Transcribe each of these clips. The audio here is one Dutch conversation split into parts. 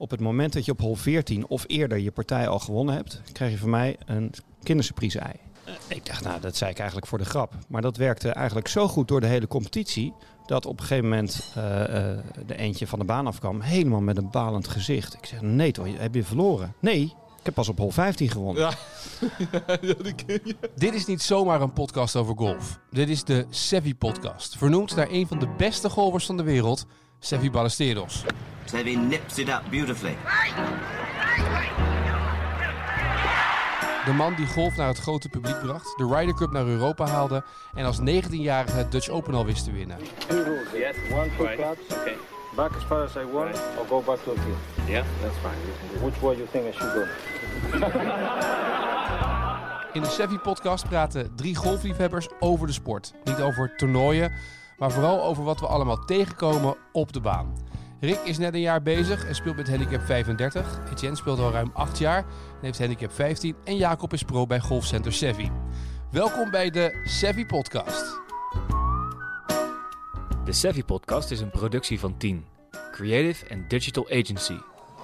op het moment dat je op hol 14 of eerder je partij al gewonnen hebt, krijg je van mij een kindersurprise ei. Eh, Ik dacht, nou, dat zei ik eigenlijk voor de grap. Maar dat werkte eigenlijk zo goed door de hele competitie. Dat op een gegeven moment eh, eh, de eentje van de baan afkwam. Helemaal met een balend gezicht. Ik zeg, nee toch, heb je verloren? Nee, ik heb pas op hol 15 gewonnen. Ja. ja, die ken je. Dit is niet zomaar een podcast over golf. Dit is de Sevi Podcast. Vernoemd naar een van de beste golfers van de wereld, Sevi Ballesteros. Seve nips it up beautifully. De man die golf naar het grote publiek bracht, de Ryder Cup naar Europa haalde en als 19-jarige het Dutch Open al wist te winnen. Two rules. Yes. One, two Right. clubs. Okay. Back as far as I want, Right. or go back to the. Yeah. That's fine. Which way you think I should go? In de Sevi Podcast praten drie golfliefhebbers over de sport. Niet over toernooien, maar vooral over wat we allemaal tegenkomen op de baan. Rick is net een jaar bezig en speelt met handicap 35. Etienne speelt al ruim 8 jaar en heeft handicap 15. En Jacob is pro bij Golfcenter Sevi. Welkom bij de Sevi Podcast. De Savvy Podcast is een productie van 10, Creative and Digital Agency.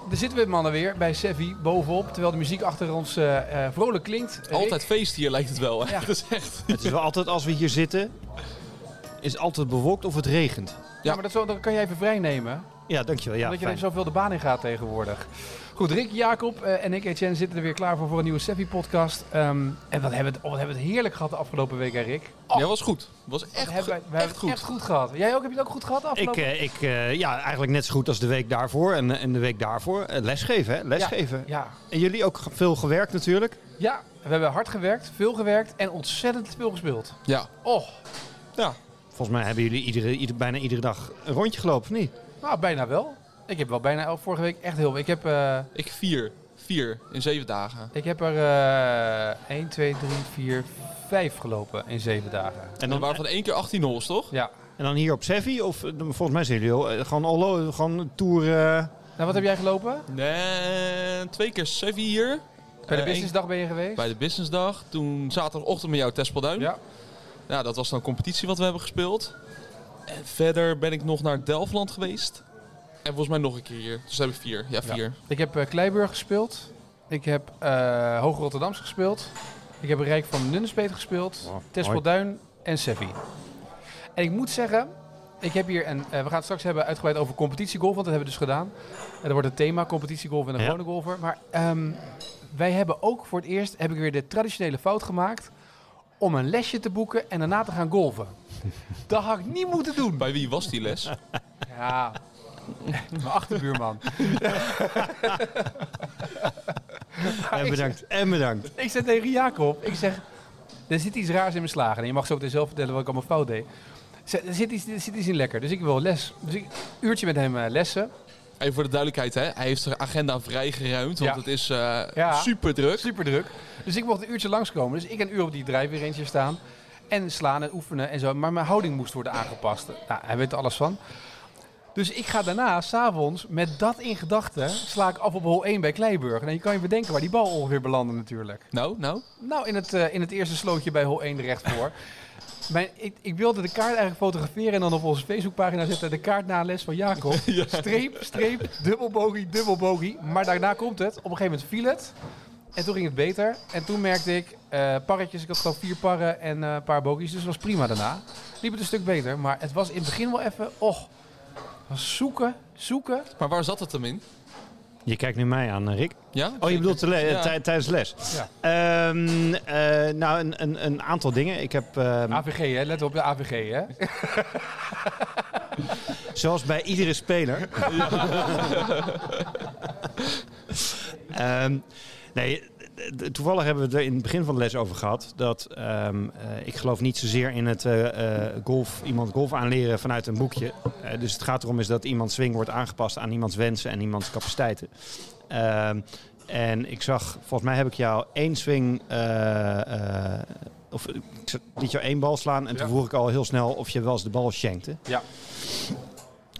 Daar zitten we mannen weer bij Sevi bovenop, terwijl de muziek achter ons eh, eh, vrolijk klinkt. Rick, Altijd feest hier lijkt het wel. hè? Ja. Dat is echt. Het is wel altijd als we hier zitten, is altijd bewolkt of het regent. Ja, maar dat, zo, dat kan jij even vrij nemen. Ja, dankjewel. Ja, Omdat je er zoveel de baan in gaat tegenwoordig. Goed, Rick, Jacob eh, en ik, Etienne, zitten er weer klaar voor voor een nieuwe Sevi-podcast. Ehm, en wat hebben, we het, oh, wat hebben we het heerlijk gehad de afgelopen week, hè, Rick? Oh, Ja, was goed. Was echt, hebben wij, we echt hebben goed. het echt goed gehad. Jij ook? Heb je het ook goed gehad de Ik, afgelopen eh, ik eh, ja, eigenlijk net zo goed als de week daarvoor en, en de week daarvoor. Lesgeven, hè? Lesgeven. Ja, En jullie ook veel gewerkt natuurlijk. ja, we hebben hard gewerkt, veel gewerkt en ontzettend veel gespeeld. Ja. Oh, Ja. Volgens mij hebben jullie iedere, ieder, bijna iedere dag een rondje gelopen, of niet? nou, bijna wel. Ik heb wel bijna elke vorige week echt heel... Ik heb, eh, Ik vier. Vier in zeven dagen. ik heb er eh 1, 2, 3, 4, 5 gelopen in 7 dagen. En dan, waren van één keer 18 holes, toch? Ja. en dan hier op Sevi? Of eh, volgens mij zijn jullie al, eh, gewoon, all, gewoon een tour... eh, Nou, wat heb jij gelopen? Nee, twee keer Sevi hier. Bij de businessdag ben je geweest? Bij de businessdag. Toen zaterdagochtend met jou Tespelduin. Ja. Ja, dat was dan een competitie wat we hebben gespeeld. En verder ben ik nog naar Delftland geweest. En volgens mij nog een keer hier. Dus heb ik vier. Ja, vier. Ik heb eh, Kleiburg gespeeld. Ik heb eh Hoge Rotterdams gespeeld. Ik heb Rijk van Nunspeet gespeeld. Wow, Tespelduin en Sevi. En ik moet zeggen, ik heb hier een, eh, we gaan het straks hebben uitgebreid over competitiegolf, want dat hebben we dus gedaan. En er wordt het thema competitiegolf en een Ja. gewone golfer. Maar ehm, wij hebben ook voor het eerst, heb ik weer de traditionele fout gemaakt om een lesje te boeken en daarna te gaan golven. dat had ik niet moeten doen. Bij wie was die les? Ja, mijn achterbuurman. en bedankt, en bedankt. Ik zei tegen Jacob, ik zeg, er zit iets raars in mijn slagen. En je mag zo meteen zelf vertellen wat ik allemaal fout deed. Er zit, iets, er zit iets in lekker, dus ik wil les. Dus ik een uurtje met hem eh, lessen. Even voor de duidelijkheid, hè. hij heeft zijn agenda vrijgeruimd. Want Ja. het is eh, Ja. super druk. Super druk. Dus ik mocht een uurtje langskomen. Dus ik een uur op die drijfweerentje staan. En slaan en oefenen en zo. Maar mijn houding moest worden aangepast. Nou, hij weet er alles van. Dus ik ga daarna, s'avonds, met dat in gedachten, sla ik af op hol 1 bij Kleiburg. En je kan je bedenken waar die bal ongeveer belandde natuurlijk. Nou, nou. Nou, in het, eh, in het eerste slootje bij hol 1 recht voor. Mijn, ik, ik wilde de kaart eigenlijk fotograferen en dan op onze Facebookpagina zetten. De kaart na les van Jacob. Streep, streep, dubbel bogey, dubbel bogey. Maar daarna komt het. Op een gegeven moment viel het. En toen ging het beter. En toen merkte ik eh, parretjes. Ik had gewoon vier parren en eh, een paar bogies. Dus het was prima daarna. Liep het een stuk beter. Maar het was in het begin wel even... Och, zoeken, zoeken. Maar waar zat het hem in? Je kijkt nu mij aan, eh, Rick. Ja? Oh, je bedoelt le- Ja. tijdens les? Ja. Ehm, eh, nou, een, een, een aantal dingen. Ik heb, ehm, AVG, hè? Let op de AVG, hè? zoals bij iedere speler... Ehm, nee, toevallig hebben we het er in het begin van de les over gehad. Dat ehm, eh, ik geloof niet zozeer in het eh, eh, golf, iemand golf aanleren vanuit een boekje. Eh, dus het gaat erom is dat iemands swing wordt aangepast aan iemands wensen en iemands capaciteiten. Ehm, en ik zag, volgens mij heb ik jou één swing, eh, eh, of ik liet jou één bal slaan en toen vroeg ik al heel snel of je wel eens de bal shankte. Ja.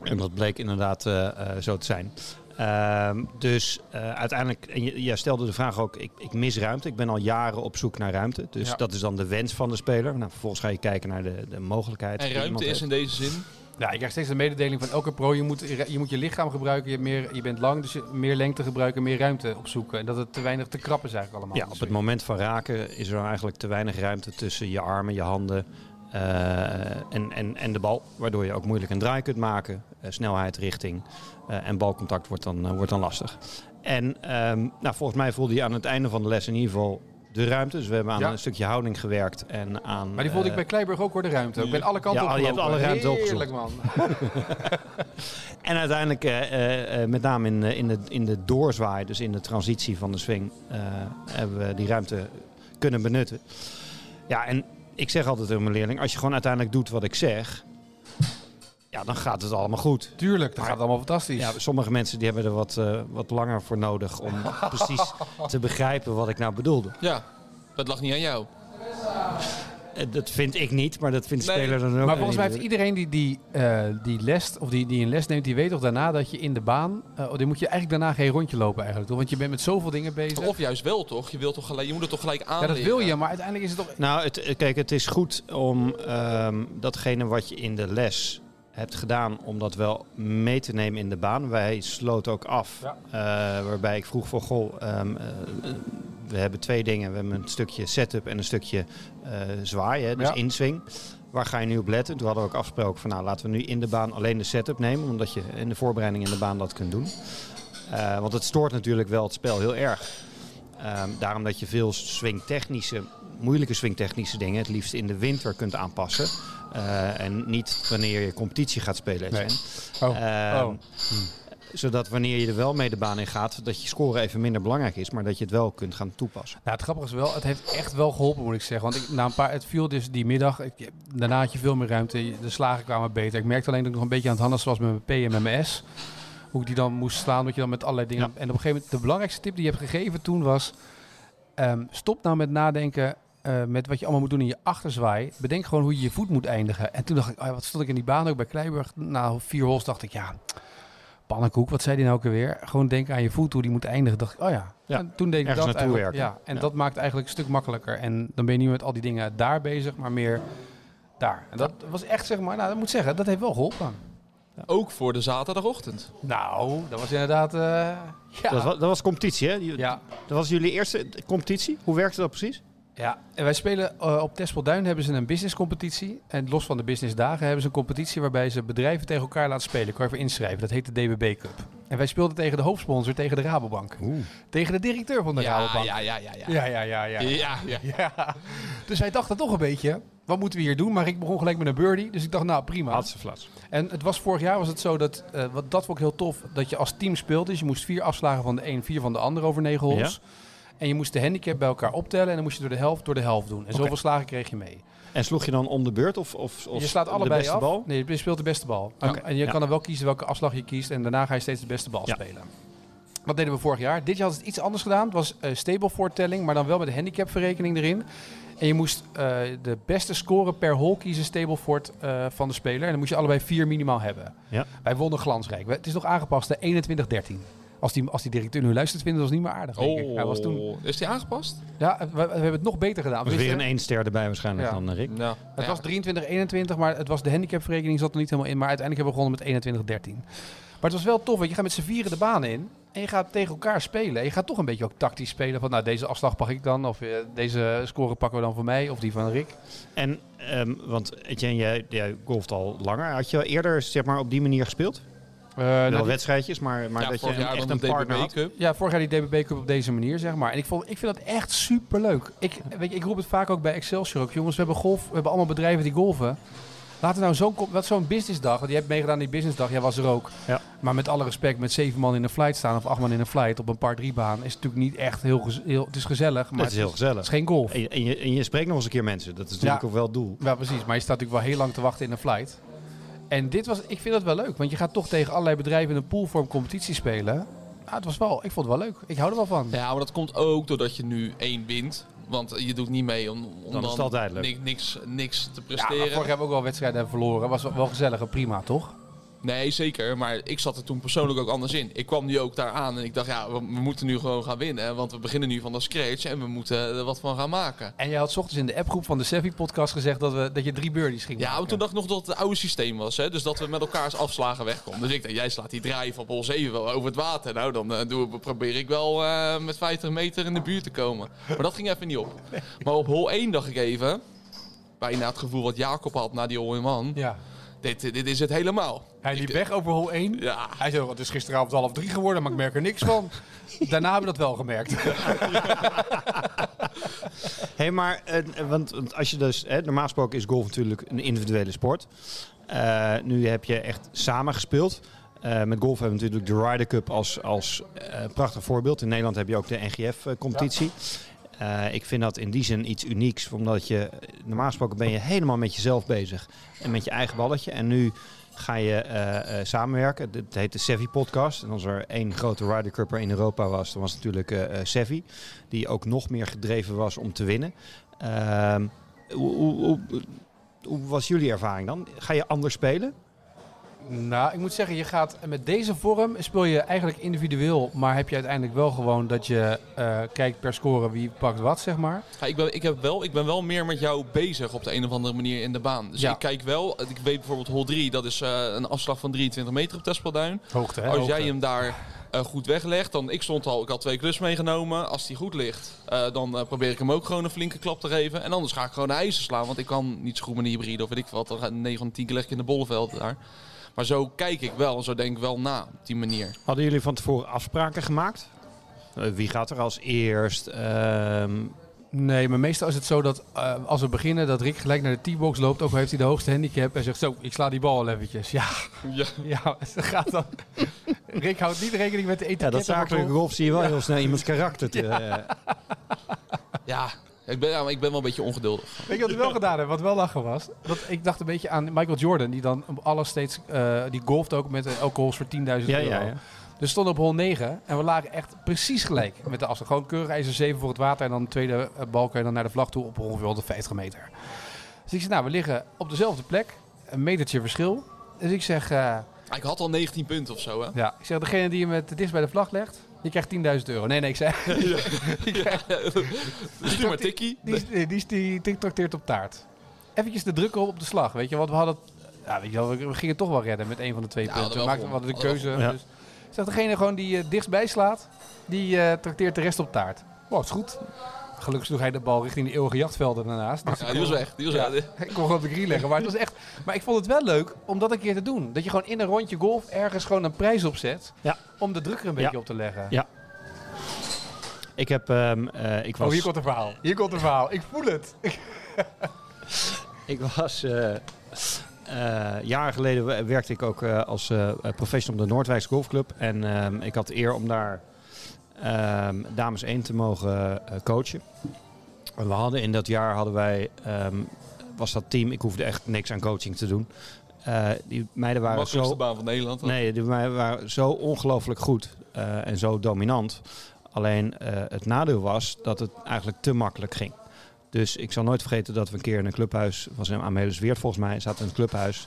En dat bleek inderdaad eh, eh, zo te zijn. Ehm, dus eh, uiteindelijk, en je, jij stelde de vraag ook, ik, ik mis ruimte. Ik ben al jaren op zoek naar ruimte. Dus Ja. dat is dan de wens van de speler. Nou, vervolgens ga je kijken naar de, de mogelijkheid. En ruimte is in deze zin. Ja, je krijgt steeds de mededeling van elke pro, je moet je, moet je lichaam gebruiken, je, hebt meer, je bent lang, dus je meer lengte gebruiken, meer ruimte opzoeken. En dat het te weinig te krap is eigenlijk allemaal. Ja, op het moment van raken is er eigenlijk te weinig ruimte tussen je armen, je handen en, en, en de bal. Waardoor je ook moeilijk een draai kunt maken. Eh, snelheid, richting eh, en balcontact wordt dan, eh, wordt dan lastig. En ehm, nou, volgens mij voelde je aan het einde van de les in ieder geval de ruimte. Dus we hebben aan Ja. een stukje houding gewerkt. En aan, Maar die voelde ik eh, bij Kleiburg ook hoor, de ruimte. Ik ben alle kanten Ja, je hebt alle ruimte. Heerlijk man. En uiteindelijk, eh, eh, eh, met name in, eh, in, de, in de doorzwaai, dus in de transitie van de swing, eh, hebben we die ruimte kunnen benutten. Ja, en ik zeg altijd tegen mijn leerling, als je gewoon uiteindelijk doet wat ik zeg, ja, dan gaat het allemaal goed. Tuurlijk, dat gaat allemaal fantastisch. Ja, sommige mensen die hebben er wat, eh, wat langer voor nodig om precies te begrijpen wat ik nou bedoelde. Ja, dat lag niet aan jou. Eh, Dat vind ik niet, maar dat vindt de Nee, speler dan ook Maar volgens mij heeft iedereen die, die, eh, die les of die, die een les neemt, die weet toch daarna dat je in de baan, eh oh, die moet je eigenlijk daarna geen rondje lopen eigenlijk, toch? Want je bent met zoveel dingen bezig. Of juist wel, toch? Je, wilt toch gelijk, je moet het toch gelijk ja, aanleren. dat wil je, maar uiteindelijk is het toch. Nou, het, kijk, het is goed om ehm, datgene wat je in de les hebt gedaan, om dat wel mee te nemen in de baan. Wij sloten ook af, Ja. eh, waarbij ik vroeg van, goh, ehm, eh, we hebben twee dingen. We hebben een stukje setup en een stukje eh zwaaien, dus Ja. inswing. Waar ga je nu op letten? Toen hadden we ook afgesproken van, nou, laten we nu in de baan alleen de setup nemen, omdat je in de voorbereiding in de baan dat kunt doen. Eh, want het stoort natuurlijk wel het spel heel erg. Ehm, daarom dat je veel swingtechnische, moeilijke swingtechnische dingen het liefst in de winter kunt aanpassen. Eh, en niet wanneer je competitie gaat spelen. Nee. Oh. Ehm, oh. Zodat wanneer je er wel mee de baan in gaat, dat je score even minder belangrijk is, maar dat je het wel kunt gaan toepassen. Nou, het grappige is wel, het heeft echt wel geholpen, moet ik zeggen. Want ik, na een paar, het viel dus die middag. Ik, daarna had je veel meer ruimte. De slagen kwamen beter. Ik merkte alleen dat ik nog een beetje aan het handelen was met mijn P en met mijn S. Hoe ik die dan moest slaan, dat je dan met allerlei dingen. Ja. En op een gegeven moment, de belangrijkste tip die je hebt gegeven toen was: ehm, stop nou met nadenken. eh, met wat je allemaal moet doen in je achterzwaai. Bedenk gewoon hoe je je voet moet eindigen. En toen dacht ik, oh ja, wat stond ik in die baan ook bij Kleiburg. Na vier hols dacht ik, ja, pannenkoek, wat zei die nou ook alweer? Gewoon denken aan je voet, hoe die moet eindigen. Dacht ik, oh ja. Ja, En toen deed ik ergens dat naartoe werken. Ja, en Ja. dat maakt eigenlijk een stuk makkelijker. En dan ben je niet met al die dingen daar bezig, maar meer daar. En dat was echt, zeg maar, nou, dat moet ik zeggen, dat heeft wel geholpen. Ook voor de zaterdagochtend. Nou, dat was inderdaad, eh, ja. Dat, was, dat was competitie, hè? Ja. Dat was jullie eerste competitie. Hoe werkte dat precies? Ja, en wij spelen eh, op Tespelduin hebben ze een businesscompetitie. En los van de businessdagen hebben ze een competitie waarbij ze bedrijven tegen elkaar laten spelen. Kan je voor inschrijven. Dat heet de DBB Cup. En wij speelden tegen de hoofdsponsor, tegen de Rabobank. Tegen de directeur van de Ja, Rabobank. ja, ja, ja, ja. ja, ja, ja, ja. Ja, ja. Ja. Dus wij dachten toch een beetje, wat moeten we hier doen? Maar ik begon gelijk met een birdie. Dus ik dacht, nou prima. Hadse flats. En het was vorig jaar was het zo dat, eh, wat, dat vond ik heel tof, dat je als team speelde. Dus je moest vier afslagen van de een, vier van de ander over negen holes. En je moest de handicap bij elkaar optellen en dan moest je door de helft door de helft doen. En zoveel slagen kreeg je mee. En sloeg je dan om de beurt of, of, of je slaat de allebei beste af. bal? Nee, je speelt de beste bal. En- je ja. kan dan wel kiezen welke afslag je kiest. En daarna ga je steeds de beste bal Ja. spelen. Dat deden we vorig jaar. Dit jaar had het iets anders gedaan. Het was stable voortelling, maar dan wel met een handicapverrekening erin. En je moest eh, de beste score per hole kiezen, stable fort eh, van de speler. En dan moest je allebei vier minimaal hebben. Ja. Wij wonnen glansrijk. We- Het is nog aangepast, de 21-13. Als die, als die directeur nu luistert, vinden we ons niet meer aardig. denk ik. Hij was toen, Oh, is die aangepast? ja, we, we hebben het nog beter gedaan. Dat is weer een één ster erbij waarschijnlijk Ja. dan, eh, Rick. Het ja. was 23-21, maar het was de handicapverrekening zat er niet helemaal in. Maar uiteindelijk hebben we begonnen met 21-13. Maar het was wel tof, want je gaat met z'n vieren de baan in. En je gaat tegen elkaar spelen. En je gaat toch een beetje ook tactisch spelen. Van nou, deze afslag pak ik dan. Of eh, deze score pakken we dan voor mij. Of die van Rick. En, ehm, want Etienne, jij, jij golft al langer. Had je al eerder zeg maar, op die manier gespeeld? Eh, Wel nou, wedstrijdjes, maar, maar ja, dat je een- echt een partner DBB had. Cup. ja, vorig jaar die DBB Cup op deze manier, zeg maar. En ik, vond, ik vind dat echt super leuk. Ik, weet je, ik roep het vaak ook bij Excelsior ook. Jongens, we hebben golf. We hebben allemaal bedrijven die golven. Laten we nou zo'n zo'n businessdag. Want je hebt meegedaan aan die businessdag. Jij was er ook. Ja. Maar met alle respect, met zeven man in een flight staan of acht man in een flight op een par 3 baan is natuurlijk niet echt heel, heel het is gezellig, maar Dat is heel het gezellig. is geen golf. En je, en, je, en je spreekt nog eens een keer mensen. Dat is natuurlijk Ja. ook wel het doel. Ja, precies. Maar je staat natuurlijk wel heel lang te wachten in een flight. En dit was, ik vind dat wel leuk, want je gaat toch tegen allerlei bedrijven in een poolvorm competitie spelen. Ja, het was wel, ik vond het wel leuk. Ik hou er wel van. Ja, maar dat komt ook doordat je nu één wint. Want je doet niet mee om, om Dan. Niks, niks, niks te Ja, maar presteren. vorig jaar hebben we ook wel wedstrijden verloren. Was wel, wel gezellig en prima, toch? Nee, zeker. Maar ik zat er toen persoonlijk ook anders in. Ik kwam nu ook daar aan en ik dacht, ja, we, we moeten nu gewoon gaan winnen. Want we beginnen nu van de scratch en we moeten er wat van gaan maken. En jij had 's ochtends in de appgroep van de Sevi podcast gezegd dat, we, dat je drie birdies ging Ja, maken. want toen dacht ik nog dat het het oude systeem was. Hè? Dus dat we met elkaars afslagen wegkomen. Dus ik dacht, jij slaat die drive op hol 7 wel over het water. Nou, dan eh, doe, probeer ik wel eh, met 50 meter in de buurt te komen. Maar dat ging even niet op. Maar op hol 1 dacht ik even, bijna het gevoel wat Jacob had na die hole in one. Ja. Dit, dit is het helemaal. Hij liep weg over hol 1. Ja, Hij zei, het is gisteravond half drie geworden, maar ik merk er niks van. Daarna hebben we dat wel gemerkt. Hé, maar eh, want, want als je dus, hè, normaal gesproken is golf natuurlijk een individuele sport. Eh, nu heb je echt samen gespeeld. Eh, met golf hebben we natuurlijk de Ryder Cup als, als eh, prachtig voorbeeld. In Nederland heb je ook de NGF-competitie. Eh, ik vind dat in die zin iets unieks, omdat je normaal gesproken ben je helemaal met jezelf bezig en met je eigen balletje. En nu ga je eh, eh, samenwerken. Het heet de Sevi Podcast. En als er één grote Ryder Cupper in Europa was, dan was het natuurlijk Sevi. Die ook nog meer gedreven was om te winnen. Ehm, hoe, hoe, hoe was jullie ervaring dan? Ga je anders spelen? Nou, ik moet zeggen, je gaat met deze vorm speel je eigenlijk individueel, maar heb je uiteindelijk wel gewoon dat je eh, kijkt per score wie pakt wat, zeg maar. Ja, ik, ben, ik, heb wel, ik ben wel meer met jou bezig op de een of andere manier in de baan. Dus Ja. ik kijk wel, ik weet bijvoorbeeld hol 3, dat is eh, een afslag van 23 meter op Tespelduin. Hoogte, hè? Als hoogte. jij hem daar eh, goed weglegt, dan ik stond al, ik had twee klus meegenomen. Als die goed ligt, dan probeer ik hem ook gewoon een flinke klap te geven. En anders ga ik gewoon de ijzer slaan, want ik kan niet zo goed met een hybride of weet ik wat. Dan gaat 9 van de 10 keer leg ik in de bolleveld daar. Maar zo kijk ik wel zo denk ik wel na op die manier. Hadden jullie van tevoren afspraken gemaakt? Eh, wie gaat er als eerst? Ehm, Nee, maar meestal is het zo dat eh, als we beginnen, dat Rick gelijk naar de T-box loopt, ook al heeft hij de hoogste handicap, en zegt zo, ik sla die bal al eventjes. Ja, Ja. ja, ze gaat dan. Rick houdt niet rekening met de ja, etiketten. dat zakelijke golf zie je wel heel snel iemands karakter. Te, eh, Ja, ik ben, ja, maar ik ben wel een beetje ongeduldig. Weet je wat ik wel gedaan heb, wat wel lachen was? Dat ik dacht een beetje aan Michael Jordan, die dan alles steeds, eh, die golft ook met uh, alcohols voor 10.000 ja, euro. ja, ja. Dus we stonden op hol 9 en we lagen echt precies gelijk met de afstand. Gewoon keurig ijzer 7 voor het water en dan de tweede eh, balk en dan naar de vlag toe op ongeveer 150 meter. Dus ik zeg, nou, we liggen op dezelfde plek, een metertje verschil. Dus ik zeg, eh, Ik had al 19 punten of zo, hè? ja, ik zeg, degene die hem het dichtst bij de vlag legt, die krijgt 10.000 euro. Nee, nee, ik zei, Stuur maar tikkie. die, die, die, die, die trakteert op taart. Eventjes de druk op op de slag, weet je, want we hadden, ja, weet je wel, we, gingen toch wel redden met een van de twee Ja, punten. We, maakten, we hadden de keuze. Dus, ik zeg, degene gewoon die uh, dichtstbij slaat, die uh, trakteert de rest op taart. Wow, is goed. Gelukkig sloeg hij de bal richting de eeuwige jachtvelden daarnaast. Dus Ja, die was weg. Die was Ja. weg. ik kon gewoon op de green leggen. Maar, het was echt, maar ik vond het wel leuk om dat een keer te doen. Dat je gewoon in een rondje golf ergens gewoon een prijs opzet. Ja. Om de druk er een beetje Ja. op te leggen. Ja. Ik heb, ehm, eh, ik was, Oh, hier komt een verhaal. Hier komt een verhaal. Ik voel het. ik was eh, eh, jaren geleden we- werkte ik ook eh, als eh, professional op de Noordwijkse Golfclub. En ehm, ik had de eer om daar ehm, dames 1 te mogen eh, coachen. En we hadden in dat jaar hadden wij, ehm, was dat team, ik hoefde echt niks aan coaching te doen. Eh, die meiden waren Makkelijkste zo... baan van Nederland. Nee, die meiden waren zo ongelooflijk goed eh, en zo dominant. Alleen het nadeel was dat het eigenlijk te makkelijk ging. Dus ik zal nooit vergeten dat we een keer in een clubhuis, was in Amelisweert volgens mij, zaten in een clubhuis.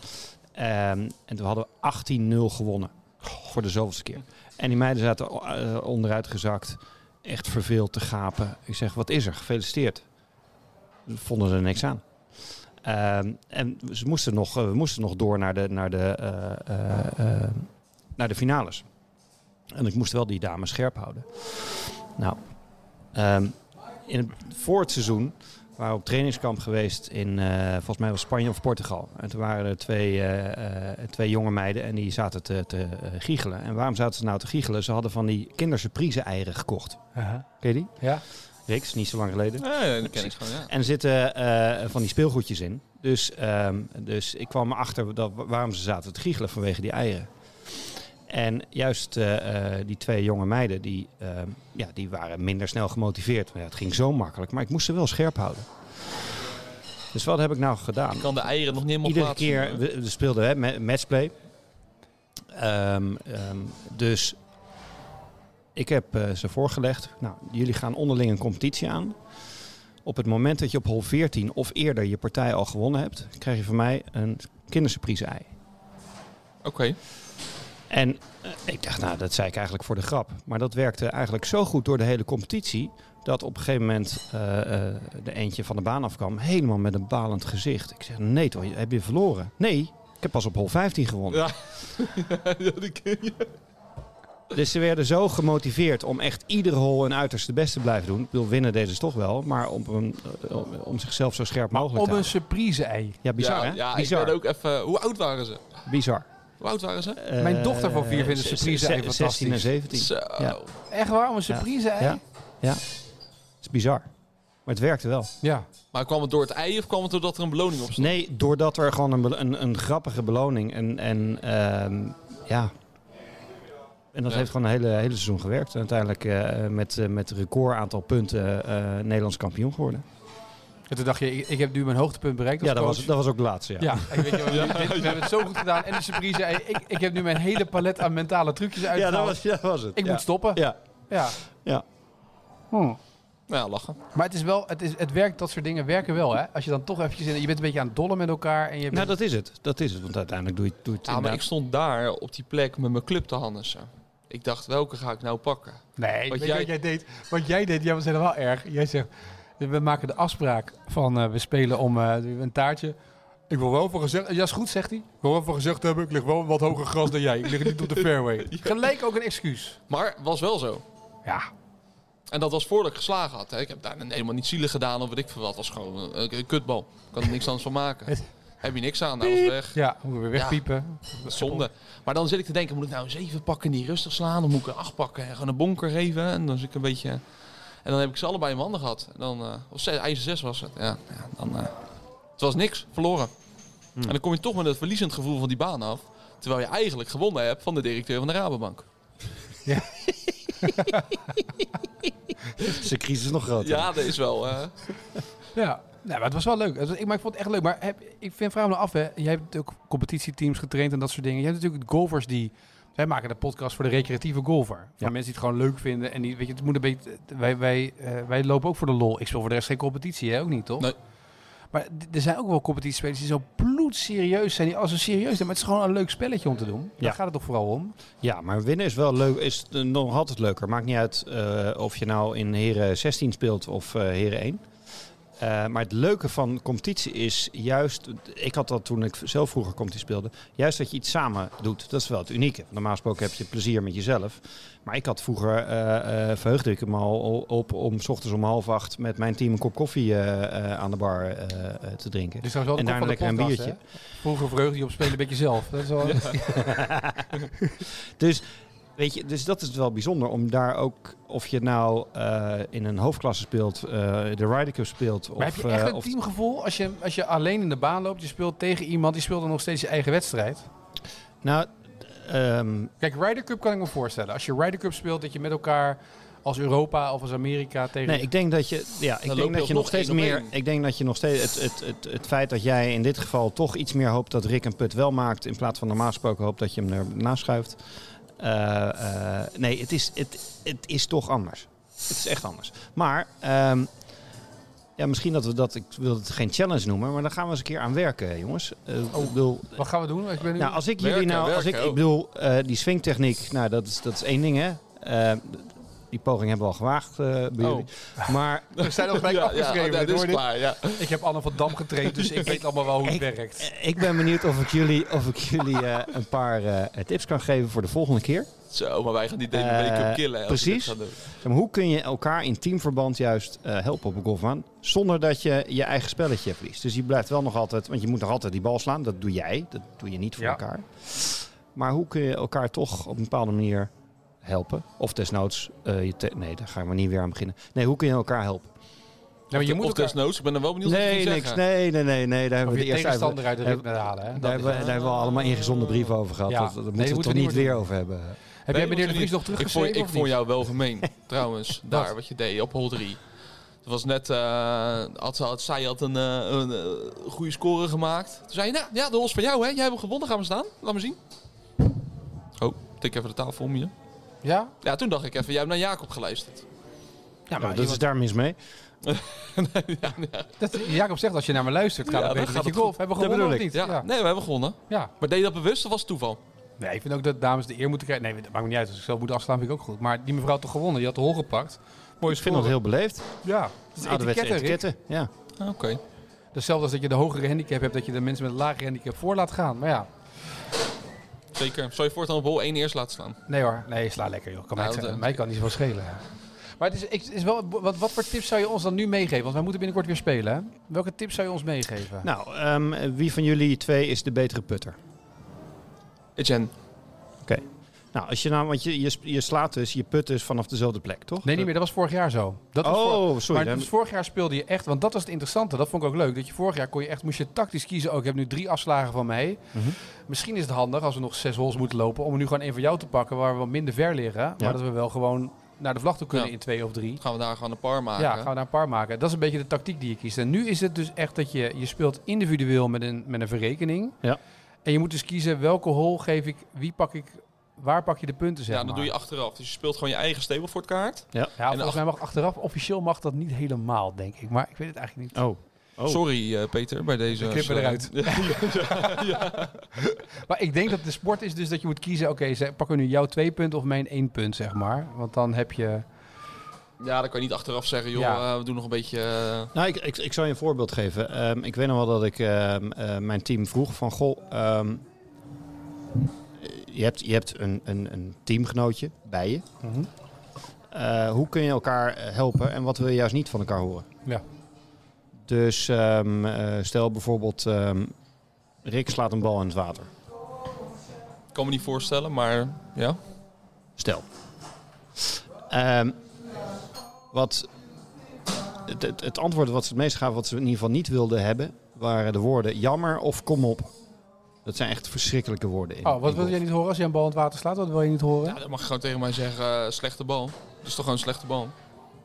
Ehm, en toen hadden we 18-0 gewonnen. Voor de zoveelste keer. En die meiden zaten eh, onderuit gezakt. Echt verveeld te gapen. Ik zeg, wat is er? Gefeliciteerd. Vonden er niks aan. Ehm, en ze moesten nog, eh, we moesten nog door naar de, naar, de, eh, naar de finales. En ik moest wel die dames scherp houden. Nou, ehm, in het, voor het seizoen waren we op trainingskamp geweest in, eh, volgens mij was Spanje of Portugal. En toen waren er twee, eh, eh, twee jonge meiden en die zaten te, te eh, giechelen. En waarom zaten ze nou te giechelen? Ze hadden van die kindersurprise eieren gekocht. Ken je die? Ja. Riks, niet zo lang geleden. Ja, dat ken ik gewoon, ja. En er zitten eh, van die speelgoedjes in. Dus, ehm, dus ik kwam erachter dat, waarom ze zaten te giechelen vanwege die eieren. En juist eh, eh, die twee jonge meiden, die, ehm, ja, die waren minder snel gemotiveerd. Maar ja, het ging zo makkelijk, maar ik moest ze wel scherp houden. Dus wat heb ik nou gedaan? Ik kan de eieren nog niet helemaal Iedere plaatsen. keer, we, we speelden hè, ma- matchplay. Ehm, ehm, dus ik heb eh, ze voorgelegd. Nou, jullie gaan onderling een competitie aan. Op het moment dat je op hol 14 of eerder je partij al gewonnen hebt, krijg je van mij een kindersurprise ei. Oké. En eh, ik dacht, nou, dat zei ik eigenlijk voor de grap. Maar dat werkte eigenlijk zo goed door de hele competitie. Dat op een gegeven moment eh, eh, de eentje van de baan afkwam. Helemaal met een balend gezicht. Ik zeg, nee toch, heb je verloren? Nee, ik heb pas op hol 15 gewonnen. Ja. ja, die ken je. Dus ze werden zo gemotiveerd om echt iedere hol een uiterste best te blijven doen. Ik bedoel, winnen deze ze toch wel. Maar om, een, om zichzelf zo scherp mogelijk Op te een houden. surprise-ei. Ja, bizar ja, hè? Ja, bizar. ik ben ook even... Hoe oud waren ze? Bizar. Hoe oud waren ze? Mijn dochter van vier vindt Eh, een surprise-ei ze- ze- fantastisch. 16 en 17. Zo. Ja. Echt waar? Om een surprise-ei? Ja. Ja. Het is bizar. Maar het werkte wel. Ja. Maar kwam het door het ei of kwam het doordat er een beloning op stond? Nee, doordat er gewoon een, een, een grappige beloning en, en ehm, ja. En dat Ja. heeft gewoon een hele, hele seizoen gewerkt. En uiteindelijk eh, met, eh, met record aantal punten eh, Nederlands kampioen geworden. En toen dacht je, ik, ik heb nu mijn hoogtepunt bereikt als Ja, dat coach. was, dat was ook de laatste. Ja. Ja, ik weet je, we, hebben- dit- we hebben het zo goed gedaan. En de surprise, ik, ik heb nu mijn hele palet aan mentale trucjes Ja, uitgehaald. dat was, ja, dat was het. Ik ja. moet stoppen. Ja. Ja. Ja. Hm. Ja, lachen. Maar het is wel, het, is, het werkt, dat soort dingen werken wel, hè? Als je dan toch eventjes in, je bent een beetje aan het dollen met elkaar en je Nou, dat is het. Dat is het. Want uiteindelijk doe je, doe je het Ja, maar ik inderdaad- stond daar op die plek met mijn club te hannissen. Ik dacht, welke ga ik nou pakken? Nee, Wat weet jij- wat jij deed? Wat jij deed, jij was helemaal erg. Jij zegt, we maken de afspraak van, eh, we spelen om eh, een taartje. Ik wil wel voor gezegd, ja is goed, zegt hij. Ik wil wel voor gezegd hebben, ik lig wel wat hoger gras dan jij. Ik lig niet op de fairway. Gelijk ook een excuus. Maar was wel zo. Ja, En dat was voordat ik geslagen had. Hè. Ik heb daar helemaal niet zielig gedaan of weet ik veel wat. Was gewoon een, een kutbal. Ik kan er niks anders van maken. Heb je niks aan, nou was weg. ja, moeten we weer wegpiepen. Zonde. Maar dan zit ik te denken, moet ik nou een 7 pakken die rustig slaan? Of moet ik een 8 pakken en gewoon een bonker geven? En dan zit ik een beetje... En dan heb ik ze allebei in mijn handen gehad. En dan, eh of zes, ijzer 6 was het. Ja, ja dan... eh, het was niks, verloren. En dan kom je toch met het verliezend gevoel van die baan af. Terwijl je eigenlijk gewonnen hebt van de directeur van de Rabobank. is de crisis nog groter. Ja, dat is wel... Ja, nee, maar het was wel leuk. Ik, maar ik vond het echt leuk. Maar heb, ik vind vraag me af, hè. Jij hebt ook competitieteams getraind en dat soort dingen. Je hebt natuurlijk golfers die... Wij maken de podcast voor de recreatieve golfer. Voor Ja. mensen die het gewoon leuk vinden. En die, weet je, het moet een beetje... Wij, wij, eh, wij lopen ook voor de lol. Ik speel voor de rest geen competitie, hè? Ook niet, toch? Nee. Maar er zijn ook wel competitiespelers die zo bloedserieus zijn. Die als een serieus zijn. Maar het is gewoon een leuk spelletje om te doen. Daar Ja. gaat het toch vooral om? Ja, maar winnen is wel leuk. Is eh, nog altijd leuker. Maakt niet uit eh, of je nou in Heren 16 speelt of Heren 1. Eh, maar het leuke van competitie is juist, ik had dat toen ik zelf vroeger competitie speelde, juist dat je iets samen doet. Dat is wel het unieke. Normaal gesproken heb je plezier met jezelf. Maar ik had vroeger, eh, eh, verheugde ik me al op om s ochtends om half acht met mijn team een kop koffie aan de bar te drinken. En daarna lekker een hè? Vroeger vreugde je op spelen met jezelf. Dat is wel... Dus, weet je, dus dat is wel bijzonder om daar ook, of je nou eh, in een hoofdklasse speelt, eh, de Ryder Cup speelt. Of, Maar heb je echt eh, een of- teamgevoel als je, als je alleen in de baan loopt, je speelt tegen iemand, die speelt dan nog steeds je eigen wedstrijd? Nou, ehm, Kijk, Ryder Cup kan ik me voorstellen. Als je Ryder Cup speelt, dat je met elkaar als Europa of als Amerika tegen... nee, ik denk dat je, ja, ik denk dat je nog steeds meer, ik denk dat je nog steeds, het, het, het, het feit dat jij in dit geval toch iets meer hoopt dat Rick een put wel maakt, in plaats van normaal gesproken hoopt dat je hem ernaast schuift. Eh, eh, nee, het is, het, het is toch anders. Het is echt anders. Maar, ehm, ja, misschien dat we dat, ik wil het geen challenge noemen, maar dan gaan we eens een keer aan werken, jongens. Eh, ik bedoel, Wat gaan we doen? Ik ben nu... Nou, als ik jullie Werken, nou, als ik, ik ook. bedoel, eh, die swingtechniek, nou, dat is, dat is één ding, hè. Die poging hebben we al gewaagd eh, bij Oh. jullie. Maar we zijn al gelijk ja, ja, afgeschreven. dat hoor is dit. klaar, ja. Ik heb Anne van Dam getraind, dus ik weet allemaal wel hoe het Ik- werkt. ik ben benieuwd of ik jullie, of ik jullie eh, een paar eh, tips kan geven voor de volgende keer. Zo, maar wij gaan die David Eh, Cup killen. precies. gaan doen. Hoe kun je elkaar in teamverband juist eh, helpen op een golfbaan, zonder dat je je eigen spelletje verliest. Dus je blijft wel nog altijd, want je moet nog altijd die bal slaan. Dat doe jij, dat doe je niet voor Ja. elkaar. Maar hoe kun je elkaar toch op een bepaalde manier helpen? Of desnoods, eh, je te- nee, daar gaan we niet weer aan beginnen. Nee, hoe kun je elkaar helpen? Maar je of moet elkaar, desnoods, ik ben er wel benieuwd wat je Nee, niks. zeggen. Nee, nee, nee, nee. Daar hebben we je de eerste tegenstander uit de hebben- ritme halen. Hè? Daar Dat hebben, we, daar hebben we allemaal ingezonde brieven over gehad. Ja. Dat, dat Nee, moeten we toch niet weer doen. over hebben. Heb jij Nee, meneer de Vries nog ik vond, teruggeschreven ik vond jou wel gemeen, trouwens. Daar, wat je deed, op hol 3. Het was net, eh had, had, zij had een, eh, een goede score gemaakt. Toen zei je, nou, ja, de hol is van jou, hè. Jij hebt hem gewonnen, gaan we staan. Laat me zien. Oh, tik even de tafel om je. Ja? Ja, toen dacht ik even, jij hebt naar Jacob geluisterd. Ja, Nou, dat is daar mis mee. ja, ja, Dat, Jacob zegt, als je naar me luistert, gaat Ja, het beter gaat met je golf. Hebben we Dat gewonnen of niet? ja. Ja. nee, we hebben gewonnen. ja. Maar deed je dat bewust of was het toeval? Nee, ik vind ook dat dames de eer moeten krijgen. Nee, dat maakt me niet uit. Als ik zelf moet afslaan, vind ik ook goed. Maar die mevrouw had toch gewonnen? Die had de hol gepakt. Mooi Ik vind dat heel beleefd. Ja, het is Ouderwetse etiketten, etiketten. Ja. Ah, Oké. Hetzelfde als dat je de hogere handicap hebt, dat je de mensen met een lagere handicap voor laat gaan. Maar ja, Zeker. Zou je voortaan op hol 1 eerst laten staan? nee hoor. Nee, sla lekker joh. Kan Nou, mij, dat- mij kan niet zoveel schelen. Maar het is, ik- het is wel, wat, wat voor tips zou je ons dan nu meegeven? Want wij moeten binnenkort weer spelen. Hè? Welke tips zou je ons meegeven? Nou, ehm, wie van jullie twee is de betere putter? Etienne. Nou, als je nou, want je, je, je slaat dus, je put dus vanaf dezelfde plek, toch? nee, niet meer. Dat was vorig jaar zo. Dat was voor- Oh, sorry. maar dus vorig jaar speelde je echt, want dat was het interessante. Dat vond ik ook leuk. Dat je vorig jaar kon je echt, moest je tactisch kiezen. Oh, ik heb nu drie afslagen van mij. Mhm. Misschien is het handig als we nog zes holes moeten lopen, om er nu gewoon één van jou te pakken waar we wat minder ver liggen. Maar dat we wel gewoon naar de vlag toe kunnen Ja. in twee of drie. Gaan we daar gewoon een par maken? Ja, gaan we daar een paar maken. Dat is een beetje de tactiek die je kiest. En nu is het dus echt dat je, je speelt individueel met een, met een verrekening. Ja. En je moet dus kiezen welke hole geef ik, wie pak ik, waar pak je de punten zeg Ja, dat maar. doe je achteraf. Dus je speelt gewoon je eigen Stableford kaart. Ja, volgens ach- mij mag achteraf, officieel mag dat niet helemaal, denk ik. Maar ik weet het eigenlijk niet. Oh. Oh. Sorry eh, Peter, bij deze... We knippen eruit. Ja. Maar ik denk dat de sport is dus dat je moet kiezen, oké, ze pakken we nu jouw twee punten of mijn één punt, zeg maar. Want dan heb je... ja, dan kan je niet achteraf zeggen, joh, Ja. eh, we doen nog een beetje... eh, Nou, ik, ik, ik zal je een voorbeeld geven. Ehm, ik weet nog wel dat ik ehm, eh, mijn team vroeg van... Goh, ehm, je hebt, je hebt een, een, een teamgenootje bij je. Mhm. Eh, hoe kun je elkaar eh, helpen en wat wil je juist niet van elkaar horen? Ja. Dus ehm, eh, stel bijvoorbeeld... ehm, Rick slaat een bal in het water. Ik kan me niet voorstellen, maar ja. Stel. Ehm, wat het, het, het antwoord wat ze het meest gaven, wat ze in ieder geval niet wilden hebben, waren de woorden jammer of kom op. Dat zijn echt verschrikkelijke woorden. In, Oh, wat in wil golf. jij niet horen als je een bal in het water slaat? Wat wil je niet horen? ja, dan mag je gewoon tegen mij zeggen, eh, slechte bal. Dat is toch gewoon een slechte bal.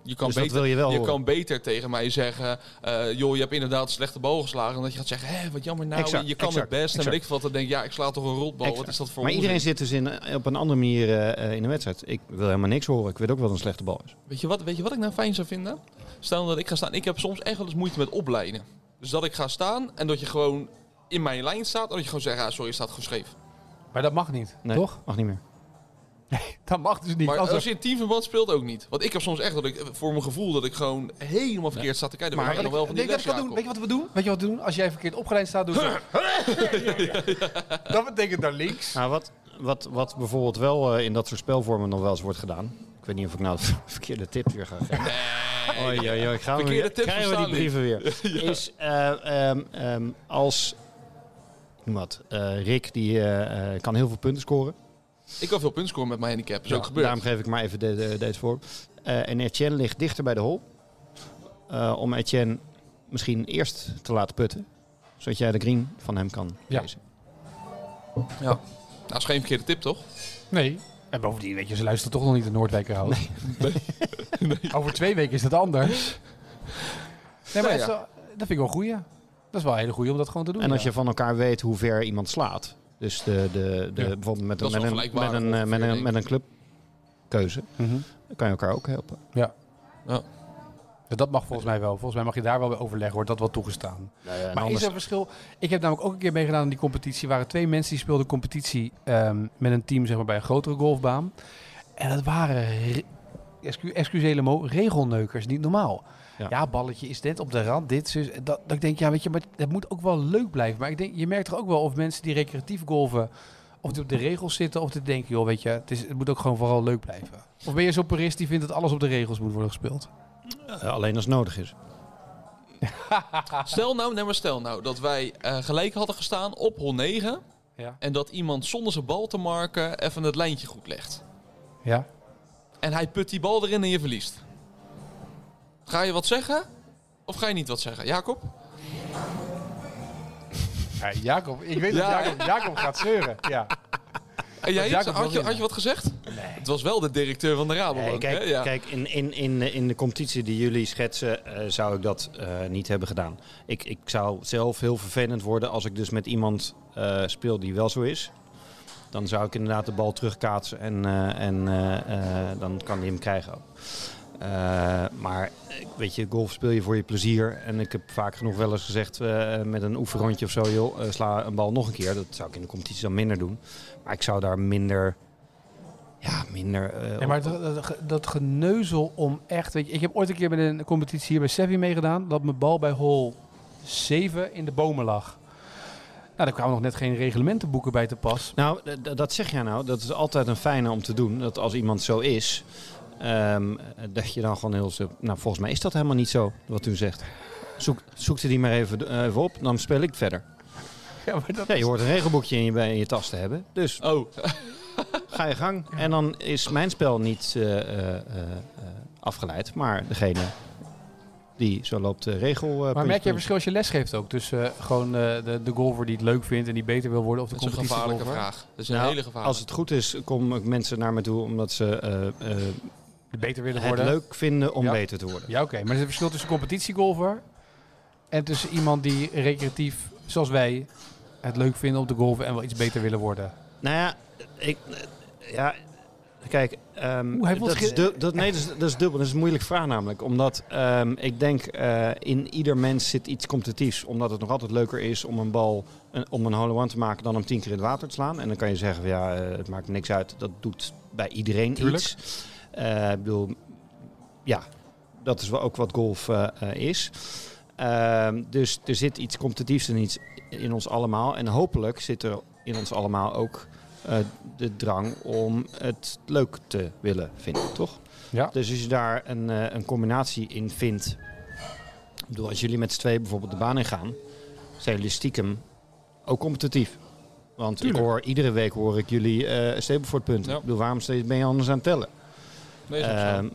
Je kan, Dus dat beter, wil je wel horen. kan beter tegen mij zeggen, eh, joh, je hebt inderdaad een slechte bal geslagen. Dan dat je gaat zeggen, hé, wat jammer nou, Exact, je kan exact, het best. En weet ik wat, dan denk ik, ja, ik sla toch een rotbal. Wat is dat voor Maar iedereen zit dus in, op een andere manier eh, eh, in de wedstrijd. Ik wil helemaal niks horen. Ik weet ook wel wat een slechte bal is. Weet je, wat, weet je wat ik nou fijn zou vinden? Stel dat ik ga staan. Ik heb soms echt wel eens moeite met opleiden. Dus dat ik ga staan en dat je gewoon in mijn lijn staat. En dat je gewoon zegt, ja, sorry, je staat gewoon scheef. Maar dat mag niet, Nee, toch? Mag niet meer. Dat mag dus niet. Maar Als er- als je in teamverband speelt, ook niet. Want ik heb soms echt dat ik, voor mijn gevoel, dat ik gewoon helemaal verkeerd sta te kijken. Dan Maar maar ik nog wel van weet die kan doen? Weet je wat we doen? Weet je wat we doen? Als jij verkeerd opgeleid staat, doe je Dat betekent naar links. Nou, wat, wat, wat bijvoorbeeld wel eh, in dat soort spelvormen nog wel eens wordt gedaan. Ik weet niet of ik nou de verkeerde tips weer ga geven. Nee. Oei, oei, oei, gaan we weer, tips krijgen we die brieven weer. Is eh, ehm, ehm, als, noem wat, eh, Rick die eh, eh, kan heel veel punten scoren. Ik kan veel punten scoren met mijn handicap. Dat is Ja, ook gebeurd. Daarom geef ik maar even de, de, deze voor. Eh, en Etienne ligt dichter bij de hol. Eh, om Etienne misschien eerst te laten putten. Zodat jij de green van hem kan Ja. lezen. Ja. Nou, dat is geen verkeerde tip, toch? Nee. En bovendien, weet je, ze luisteren toch nog niet de Noordwijkerhout. Nee. Over twee weken is het anders. Nee, maar Nou dat, ja. dat vind ik wel een goeie. Dat is wel een hele goeie om dat gewoon te doen. En als ja. je van elkaar weet hoe ver iemand slaat. Dus de, de, de, Ja. bijvoorbeeld met, een- met, een, met, een, eh, met, een, met een clubkeuze. Mhm. Dan kan je elkaar ook helpen. Ja. Ja. Dus dat mag volgens mij wel. Volgens mij mag je daar wel bij overleggen. Wordt dat wel toegestaan. Maar anders- is er een verschil? Ik heb namelijk ook een keer meegedaan aan die competitie. Er waren twee mensen die speelden competitie ehm, met een team zeg maar, bij een grotere golfbaan. En dat waren, re- excu excusez le mot, regelneukers. Niet normaal. Ja. Ja. balletje is dit op de rand, dit, zus. Dat, dat ik denk, ja, weet je, maar het moet ook wel leuk blijven. Maar ik denk, je merkt toch ook wel of mensen die recreatief golven, of die op de regels zitten, of die denken, joh, weet je, het, is, het moet ook gewoon vooral leuk blijven. Of ben je zo'n purist die vindt dat alles op de regels moet worden gespeeld? Eh, alleen als het nodig is. Stel nou, nee, maar stel nou dat wij eh, gelijk hadden gestaan op hol 9. Ja. En dat iemand zonder zijn bal te marken even het lijntje goed legt. Ja. En hij put die bal erin en je verliest. Ga je wat zeggen? Of ga je niet wat zeggen? Jacob? Ja, Jacob, ik weet Ja. dat Jacob, Jacob gaat zeuren. Ja. En jij, Jacob had, je, had je wat gezegd? Nee. Het was wel de directeur van de Rabobank. Nee, kijk, hè? Ja. kijk in, in, in, in de competitie die jullie schetsen, eh, zou ik dat eh, niet hebben gedaan. Ik, ik zou zelf heel vervelend worden als ik dus met iemand eh, speel die wel zo is. Dan zou ik inderdaad de bal terugkaatsen en, eh, en dan kan hij hem krijgen ook. Eh, maar eh, weet je, golf speel je voor je plezier. En ik heb vaak genoeg wel eens gezegd eh, met een oefenrondje of zo, joh, sla een bal nog een keer. Dat zou ik in de competitie dan minder doen. Maar ik zou daar minder, ja, minder... maar dat, dat, dat geneuzel om echt... Weet je, ik heb ooit een keer bij een competitie hier bij Sevi meegedaan. Dat mijn bal bij hole 7 in de bomen lag. Nou, daar kwamen nog net geen reglementenboeken bij te pas. Nou, dat zeg jij nou. Dat is altijd een fijne om te doen. Dat als iemand zo is, ehm, dat je dan gewoon heel... zo- Nou, volgens mij is dat helemaal niet zo, wat u zegt. Zoek, zoek ze die maar even, eh, even op, dan speel ik verder. Ja, maar dat Ja, je hoort een regelboekje in je, bij- in je tas te hebben. Dus Oh, ga je gang. En dan is mijn spel niet eh, eh, afgeleid, maar degene die zo loopt de regel. eh, Maar merk je verschil als je les geeft ook? Tussen eh, gewoon eh, de, de golfer die het leuk vindt en die beter wil worden of de dat is een gevaarlijke golfer? vraag. Dat is een Nou, hele gevaarlijke Als het goed is, komen mensen naar me toe omdat ze eh, eh, beter willen het worden? leuk vinden om Ja. beter te worden. Ja, oké. Maar er is een verschil tussen competitiegolfer en tussen iemand die recreatief, zoals wij, het leuk vinden om te golven en wel iets beter willen worden. Nou ja, ik, ja kijk, Oeh, voelt dat, is du- dat, nee, dat is, dat is dubbel. Dat is een moeilijke vraag namelijk. Omdat ehm, ik denk, eh, in ieder mens zit iets competitiefs. Omdat het nog altijd leuker is om een bal, een, om een hole-one te maken dan hem tien keer in het water te slaan. En dan kan je zeggen, van, ja, eh, het maakt niks uit. Dat doet bij iedereen Tuurlijk. iets. Eh, ik bedoel, ja, dat is wel ook wat golf eh, eh, is. Ehm, dus er zit iets competitiefs en iets in ons allemaal. En hopelijk zit er in ons allemaal ook de drang om het leuk te willen vinden, toch? Ja. Dus als je daar een, een combinatie in vindt. Ik bedoel, als jullie met z'n tweeën bijvoorbeeld de baan in gaan, zijn jullie stiekem ook competitief. Want Tuurlijk. ik hoor, iedere week hoor ik jullie eh Stableford-punten. Ja. Ik bedoel, waarom steeds ben je anders aan het tellen? Nee. Ehm,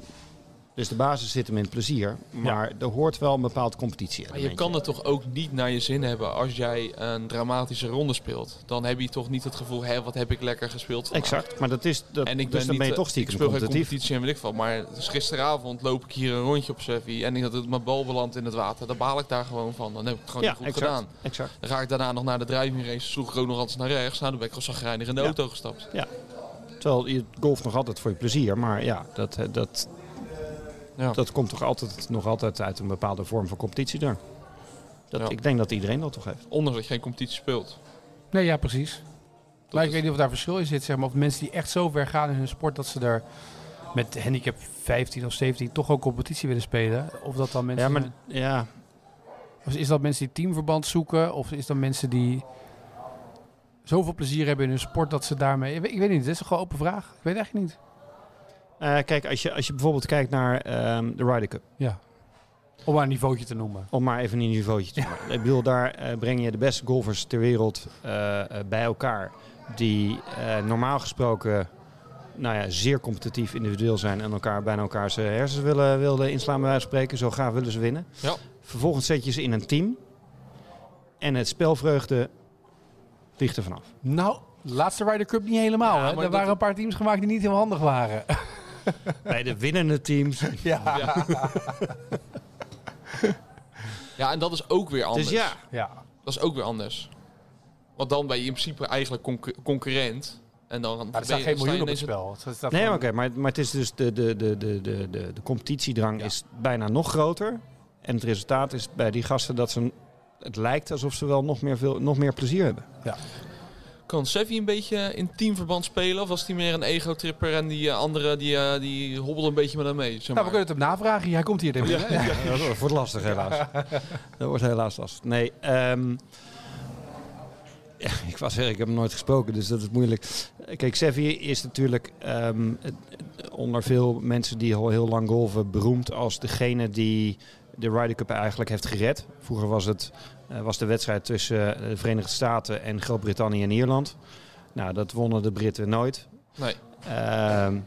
dus de basis zit hem in plezier. Maar er hoort wel een bepaald competitie Maar je kan het toch ook niet naar je zin hebben als jij een dramatische ronde speelt. Dan heb je toch niet het gevoel, hé, wat heb ik lekker gespeeld vandaag. Exact, maar dat is... Dat, En ik ben dus dan niet, ben je eh, toch stiekem ik speel geen competitief. competitie en weet ik van. Maar dus gisteravond loop ik hier een rondje op Sevi en ik had het mijn bal beland in het water. Dan baal ik daar gewoon van. Dan heb ik het gewoon Ja, niet goed exact, gedaan. exact. Dan ga ik daarna nog naar de driving race. Sloeg ik ook nog altijd naar rechts. Nou, dan ben ik gewoon zagrijnig in de Ja. auto gestapt. Terwijl je golft nog altijd voor je plezier. Maar ja, dat, eh, dat, Ja. dat komt toch altijd, nog altijd uit een bepaalde vorm van competitie daar. Dat, Ja. Ik denk dat iedereen dat toch heeft. Ondanks dat je geen competitie speelt. Nee, ja, precies. maar ik weet niet of daar verschil in zit, zeg maar. Of mensen die echt zo ver gaan in hun sport dat ze er met handicap 15 of 17 toch ook competitie willen spelen. Of dat dan mensen... Ja, maar ja, Of is dat mensen die teamverband zoeken? Of is dat mensen die zoveel plezier hebben in hun sport dat ze daarmee... Ik weet, ik weet niet, dat is een gewoon open vraag. Ik weet eigenlijk niet. Eh, kijk, als je, als je bijvoorbeeld kijkt naar ehm, de Ryder Cup. Ja. Om maar een niveautje te noemen. Om maar even een niveautje te maken. Ik bedoel, daar eh, breng je de beste golfers ter wereld eh, bij elkaar. Die eh, normaal gesproken nou ja, zeer competitief individueel zijn. En elkaar bijna elkaar zijn hersens willen, willen inslaan bij wijze van spreken. Zo graag willen ze winnen. Ja. Vervolgens zet je ze in een team. En het spelvreugde vliegt er vanaf. Nou, laatste Ryder Cup niet helemaal. Ja, hè? Er dat- waren een paar teams gemaakt die niet heel handig waren. Bij de winnende teams. ja. Ja. ja, en dat is ook weer anders. Dus ja, ja. Dat is ook weer anders. Want dan ben je in principe eigenlijk concu- concurrent. En dan Maar er ben staat je- geen miljoen op het spel. Nee, gewoon- oké, maar, maar het is dus de, de, de, de, de, de, de competitiedrang Ja. is bijna nog groter. En het resultaat is bij die gasten dat ze... Het lijkt alsof ze wel nog meer, veel, nog meer plezier hebben. Kan Sevi een beetje in teamverband spelen? Of was hij meer een ego-tripper en die eh, andere die, eh, die hobbelde een beetje met hem mee? Zeg Nou, we kunnen het hem navragen. Hij komt hier. Ja. Ja, dat wordt lastig helaas. Dat wordt helaas lastig. Nee, ehm, ja, ik was zeggen, ik heb hem nooit gesproken, dus dat is moeilijk. Kijk, Sevi is natuurlijk ehm, onder veel mensen die al heel lang golven beroemd als degene die de Ryder Cup eigenlijk heeft gered. Vroeger was het eh, was de wedstrijd tussen eh, de Verenigde Staten en Groot-Brittannië en Ierland. Nou, dat wonnen de Britten nooit. Nee. Ehm,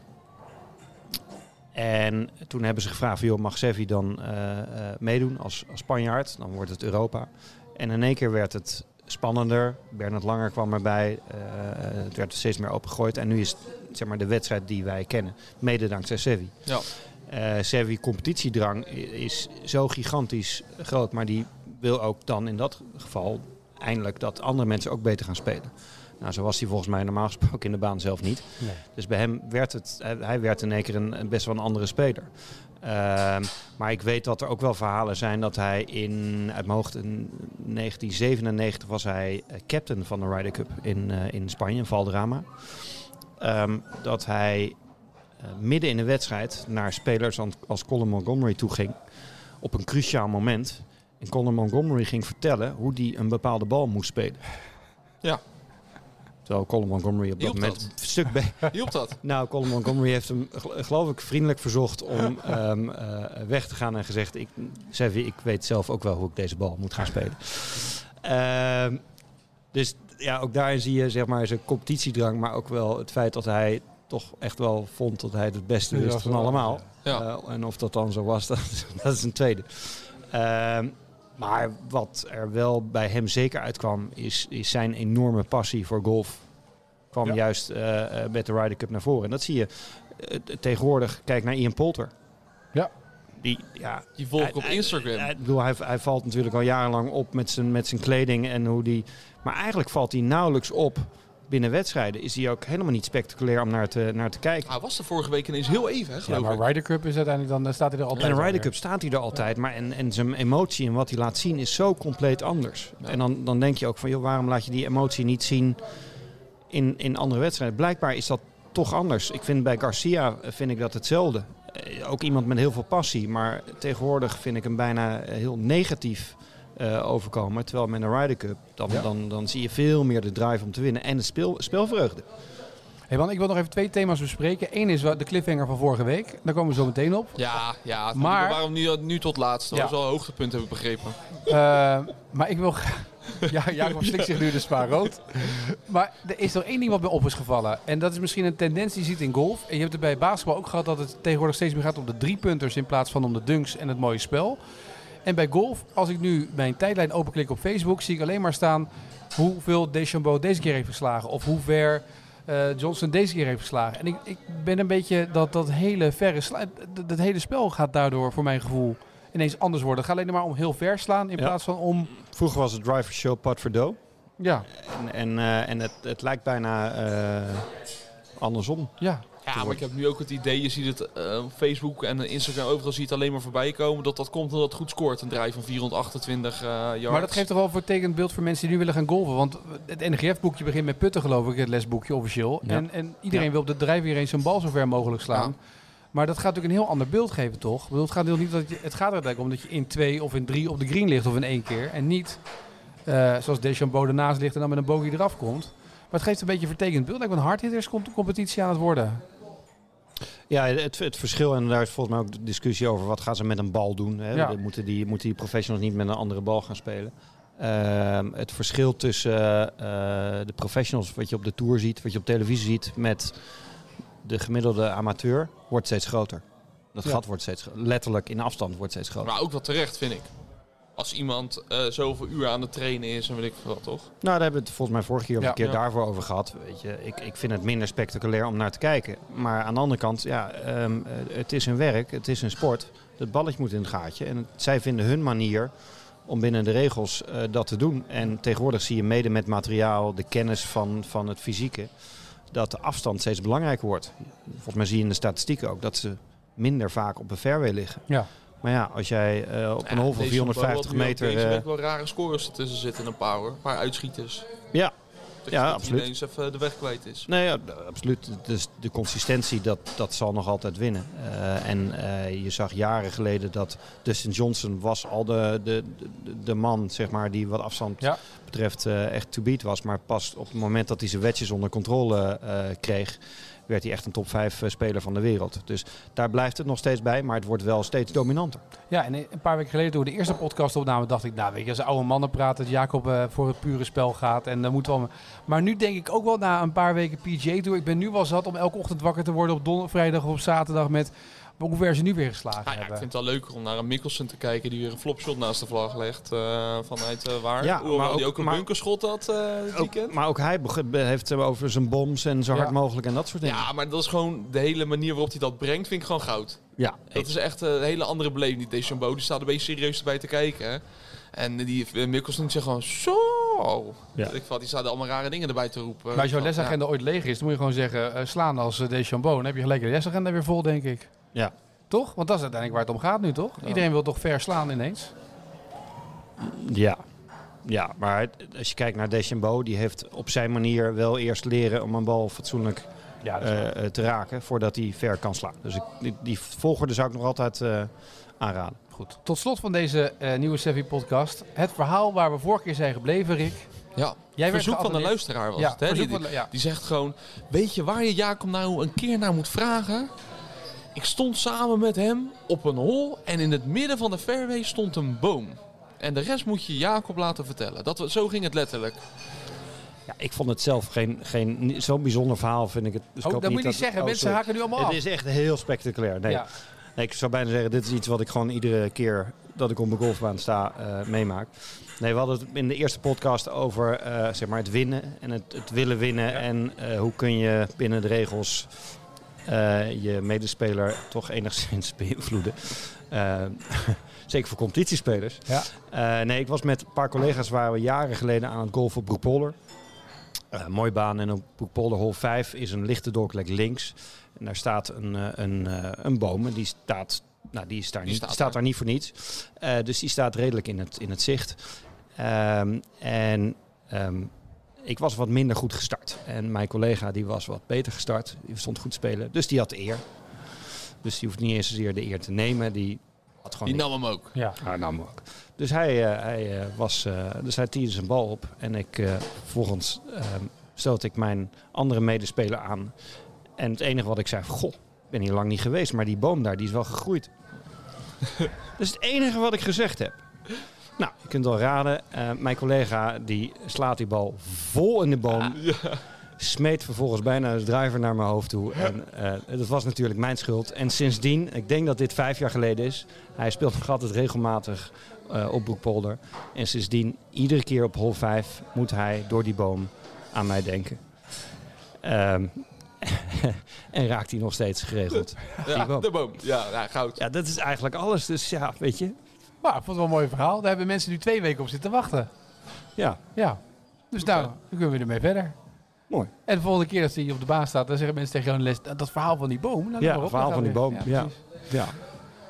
en toen hebben ze gevraagd, joh, mag Sevi dan eh, meedoen als, als Spanjaard? Dan wordt het Europa. En in één keer werd het spannender. Bernard Langer kwam erbij. het werd steeds meer opengegooid. En nu is het zeg maar, de wedstrijd die wij kennen. Mede dankzij Sevi. Ja. Eh Sevi competitiedrang is zo gigantisch groot. Maar die wil ook dan in dat geval eindelijk dat andere mensen ook beter gaan spelen. Nou, zo was hij volgens mij normaal gesproken in de baan zelf niet. Nee. Dus bij hem werd het, hij- werd in één keer een, best wel een andere speler. Ehm, maar ik weet dat er ook wel verhalen zijn dat hij in, uit mijn hoogte, in 1997 was hij eh, captain van de Ryder Cup in, eh, in Spanje, in Valderrama. Ehm, dat hij midden in de wedstrijd naar spelers als, Colin Montgomery toe ging op een cruciaal moment. En Colin Montgomery ging vertellen hoe hij een bepaalde bal moest spelen. Ja. Terwijl Colin Montgomery op dat moment dat? een stuk be- Hielp dat? nou, Colin Montgomery heeft hem, gel- geloof ik, vriendelijk verzocht om ehm, eh, weg te gaan en gezegd: ik, Sevi, ik weet zelf ook wel hoe ik deze bal moet gaan spelen. Ehm, dus ja, ook daarin zie je zeg maar zijn competitiedrang, maar ook wel het feit dat hij toch echt wel vond dat hij het beste wist van allemaal. Ja. Eh, en of dat dan zo was, dat, is- dat is een tweede. Ehm, maar wat er wel bij hem zeker uitkwam, is, is zijn enorme passie voor golf. Kwam Ja. juist eh, eh, met de Ryder Cup naar voren. En dat zie je tegenwoordig. Kijk naar Ian Poulter. Ja. Die, ja, Die volg ik op Instagram. hij- ik bedoel, hij, hij valt natuurlijk al jarenlang op met zijn, met zijn kleding en hoe die. Maar eigenlijk valt hij nauwelijks op binnen wedstrijden. Is hij ook helemaal niet spectaculair om naar te, naar te kijken. Hij was er vorige week ineens heel even, hè, Ja, maar ik. Ryder Cup is uiteindelijk dan, dan staat hij er altijd In de Ryder. Cup staat hij er altijd, maar en, en zijn emotie en wat hij laat zien is zo compleet anders. Ja. En dan, dan denk je ook van, joh, waarom laat je die emotie niet zien in, in andere wedstrijden? Blijkbaar is dat toch anders. Ik vind bij Garcia eh, vind ik dat hetzelfde. Eh, Ook iemand met heel veel passie, maar tegenwoordig vind ik hem bijna eh, heel negatief eh, overkomen. Terwijl met een Ryder Cup, dan, Ja. dan, dan zie je veel meer de drive om te winnen en de speel, speelvreugde. Hey man, ik wil nog even twee thema's bespreken. Eén is de cliffhanger van vorige week. Daar komen we zo meteen op. Ja, ja. Maar-. Waarom nu, nu tot laatst? Dat Ja. was wel een hoogtepunt, heb ik begrepen. Eh, maar ik wil... ja, Jacob slikt zich nu de spa rood. Maar er is nog één ding wat me op is gevallen. En dat is misschien een tendens die je ziet in golf. En je hebt het bij basketbal ook gehad dat het tegenwoordig steeds meer gaat om de driepunters in plaats van om de dunks en het mooie spel. En bij golf, als ik nu mijn tijdlijn openklik op Facebook, zie ik alleen maar staan hoeveel Deschambeau deze keer heeft geslagen. Of hoe ver eh, Johnson deze keer heeft geslagen. En ik, ik ben een beetje dat, dat hele verre sla- dat, dat hele spel gaat daardoor voor mijn gevoel ineens anders worden. Het gaat alleen maar om heel ver slaan in Ja. plaats van om... Vroeger was het driver show for dough. Ja, En, en, eh, en het, het lijkt bijna eh, andersom. ja. Ja, maar ik heb nu ook het idee, je ziet het eh, op Facebook en Instagram overal ziet het alleen maar voorbij komen, dat dat komt omdat het goed scoort. Een draai van 428 eh yards. Maar dat geeft toch wel een vertekend beeld voor mensen die nu willen gaan golven. Want het NGF-boekje begint met putten, geloof ik, het lesboekje officieel. Ja. En, en iedereen Ja. wil op de drijf weer eens zijn bal zo ver mogelijk slaan. Maar dat gaat natuurlijk een heel ander beeld geven, toch? Ik bedoel, het gaat heel niet dat je, het gaat er eigenlijk om dat je in twee of in drie op de green ligt of in één keer. En niet eh, zoals Deschambeau ernaast ligt en dan met een bogey eraf komt. Maar het geeft een beetje een vertekend beeld. Me een hardhitters competitie aan het worden. Ja, het, het verschil, en daar is volgens mij ook de discussie over wat gaan ze met een bal doen. Hè? Ja. Moeten, die, moeten die professionals niet met een andere bal gaan spelen? Ehm, het verschil tussen eh, de professionals, wat je op de tour ziet, wat je op televisie ziet, met de gemiddelde amateur, wordt steeds groter. Dat Ja. gat wordt steeds letterlijk in afstand wordt steeds groter. Maar ook wel terecht, vind ik. Als iemand eh, zoveel uur aan het trainen is en weet ik veel wat, toch? Nou, daar hebben we het volgens mij vorige keer, Ja. een keer Ja. daarvoor over gehad. Weet je, ik, ik vind het minder spectaculair om naar te kijken. Maar aan de andere kant, ja, ehm, eh, het is een werk, het is een sport. Het balletje moet in het gaatje. En het- zij vinden hun manier om binnen de regels eh, dat te doen. En tegenwoordig zie je mede met materiaal, de kennis van, van het fysieke, dat de afstand steeds belangrijker wordt. Volgens mij zie je in de statistieken ook dat ze minder vaak op een fairway liggen. Ja. Maar ja, als jij eh, op een hol van Deze 450 had nu ook meter... Deze eh, week wel rare scores ertussen zitten, een paar hoor. Een paar uitschieters. ja, Dat Ja, absoluut. ineens even de weg kwijt is. Nee, ja, absoluut. Dus de consistentie, dat, dat zal nog altijd winnen. Eh, en eh, je zag jaren geleden dat Dustin Johnson was al de, de, de, de man, zeg maar, die wat afstand Ja. betreft eh, echt to beat was. Maar pas op het moment dat hij zijn wedges onder controle eh, kreeg, werd hij echt een top 5 speler van de wereld. Dus daar blijft het nog steeds bij, maar het wordt wel steeds dominanter. Ja, en een paar weken geleden toen we de eerste podcast opnamen, dacht ik, nou weet je, als oude mannen praten, dat Jacob eh, voor het pure spel gaat. En dan moet wel. Maar nu denk ik ook wel na een paar weken Tour, ik ben nu wel zat om elke ochtend wakker te worden op don- vrijdag of op zaterdag met hoe ver ze nu weer geslagen Nou ja, ik hebben. vind het wel leuker om naar een Mikkelsen te kijken die weer een flopshot naast de vlag legt. eh, vanuit eh, waar? Ja, maar die ook- ook een maar- bunkerschot had eh dit Ook, weekend. maar ook hij heeft het over zijn bombs en zo Ja. hard mogelijk en dat soort dingen. Ja, maar dat is gewoon de hele manier waarop hij dat brengt, vind ik gewoon goud. ja. Dat is echt een hele andere beleving. Die Deschambeau, die staat een beetje serieus erbij te kijken. hè. En die Mikkelsen die zegt gewoon zo Ja. ik vat, die zouden allemaal rare dingen erbij te roepen. Maar als jouw Ik lesagenda ooit leeg is, dan moet je gewoon zeggen eh, slaan als uh. Dan heb je gelijk de lesagenda weer vol, denk ik. Ja. Toch? Want dat is uiteindelijk waar het om gaat nu, toch? Ja. Iedereen wil toch ver slaan ineens? Ja. Ja, maar als je kijkt naar Deschambault, die heeft op zijn manier wel eerst leren om een bal fatsoenlijk Ja, eh, eh, te raken voordat hij ver kan slaan. Dus ik, die, die volgorde zou ik nog altijd eh, aanraden. goed. Tot slot van deze eh, nieuwe Sevi podcast. Het verhaal waar we vorige keer zijn gebleven, Rick. Ja, Jij werd verzoek van de luisteraar was Ja, het. Hè? verzoek Die, van de- ja. die zegt gewoon, weet je waar je Jacob nou een keer naar moet vragen? Ik stond samen met hem op een hol en in het midden van de fairway stond een boom. En de rest moet je Jacob laten vertellen. Dat, zo ging het letterlijk. Ja, ik vond het zelf geen, geen zo'n bijzonder verhaal, vind ik het. Dus Oh, dat moet je niet zeggen. oh, Mensen haken nu allemaal af. Het is echt heel spectaculair. Nee, Ja. nee, ik zou bijna zeggen, dit is iets wat ik gewoon iedere keer dat ik op mijn golfbaan sta eh, meemaak. Nee, we hadden het in de eerste podcast over eh, zeg maar het winnen en het, het willen winnen. En eh, hoe kun je binnen de regels eh, je medespeler toch enigszins beïnvloeden. Eh, zeker voor competitiespelers. Ja. Eh, nee, ik was met een paar collega's waren we jaren geleden aan het golfen op Broekpolder. Eh mooi baan en op Broekpolder Hol 5 is een lichte doorklek links. En daar staat een, eh, een, eh, een boom en die staat, nou, die is daar Die niet, staat staat, daar. daar niet voor niets. Eh, dus die staat redelijk in het, in het zicht. Ehm, en ehm, ik was wat minder goed gestart. En mijn collega die was wat beter gestart. Die stond goed te spelen. Dus die had de eer. Dus die hoeft niet eens zozeer de eer te nemen. Die had gewoon Die nam hem ook. Ja. ja, nou ook. Dus hij, eh, hij eh, was, eh, dus hij tierde zijn bal op. En ik, eh vervolgens ehm stoot ik mijn andere medespeler aan. En het enige wat ik zei, goh, ik ben hier lang niet geweest, maar die boom daar, die is wel gegroeid. dat is het enige wat ik gezegd heb. Nou, je kunt wel raden, eh, mijn collega die slaat die bal vol in de boom. Smeet vervolgens bijna de driver naar mijn hoofd toe. En eh, dat was natuurlijk mijn schuld. En sindsdien, ik denk dat dit vijf jaar geleden is. Hij speelt nog altijd regelmatig eh, op Broekpolder. En sindsdien, iedere keer op hol 5 moet hij door die boom aan mij denken. Ehm, en raakt hij nog steeds geregeld. Ja, de boom. Ja, ja goud. Ja, dat is eigenlijk alles. Dus ja, weet je. Maar ik vond het wel een mooi verhaal. Daar hebben mensen nu twee weken op zitten wachten. Ja, Ja. Dus nou, dan kunnen we ermee verder. mooi. En de volgende keer dat hij op de baan staat, dan zeggen mensen tegen jou les, dat, dat verhaal van die boom. Nou, Ja, het verhaal van die boom. Ja. Ja.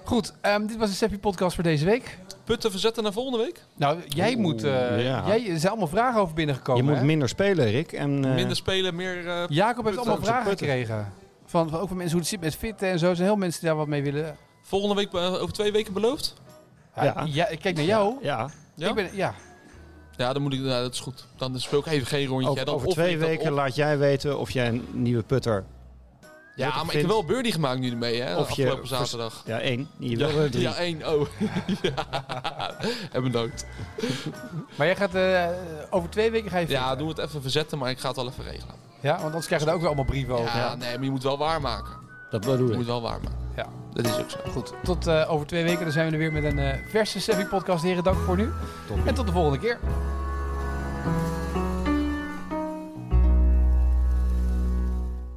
Goed, ehm, dit was de Seppi podcast voor deze week. Putten verzetten naar volgende week? Nou, jij Oeh, moet, eh, ja. jij, er zijn allemaal vragen over Je binnengekomen. moet hè? minder spelen, Rick. En, eh, Minder spelen, meer... eh, Jacob heeft allemaal vragen putten. gekregen. Van, van, ook van mensen hoe het zit met fitten en zo. Er zijn heel mensen die daar wat mee willen. volgende week, over twee weken beloofd? Ja, Ja. ik kijk naar jou. ja, Ja? Ik ben, ja. Ja, dan moet ik... Nou, dat is goed. Dan speel ik even geen rondje. over, dan over twee weken op. laat jij weten of jij een nieuwe putter... Ja, maar ik heb wel birdie gemaakt nu ermee, hè? Of je afgelopen zaterdag. Ja, één. Je Ja, wil ja, één. Oh. ja. En bedankt. Maar jij gaat eh, over twee weken ga je Ja, doen we het even verzetten, maar ik ga het wel even regelen. Ja, want anders krijgen we daar ook weer allemaal brieven over. Ja, nee, maar je moet wel waarmaken. Dat bedoel Je ik. moet wel waarmaken. Ja. Dat is ook zo. Goed, tot eh, over twee weken. Dan zijn we er weer met een eh, verse Seppi podcast. Heren, dank voor nu. Tot En tot de volgende keer.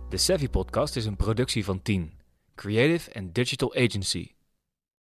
De Savvy Podcast is een productie van 10. Creative and Digital Agency.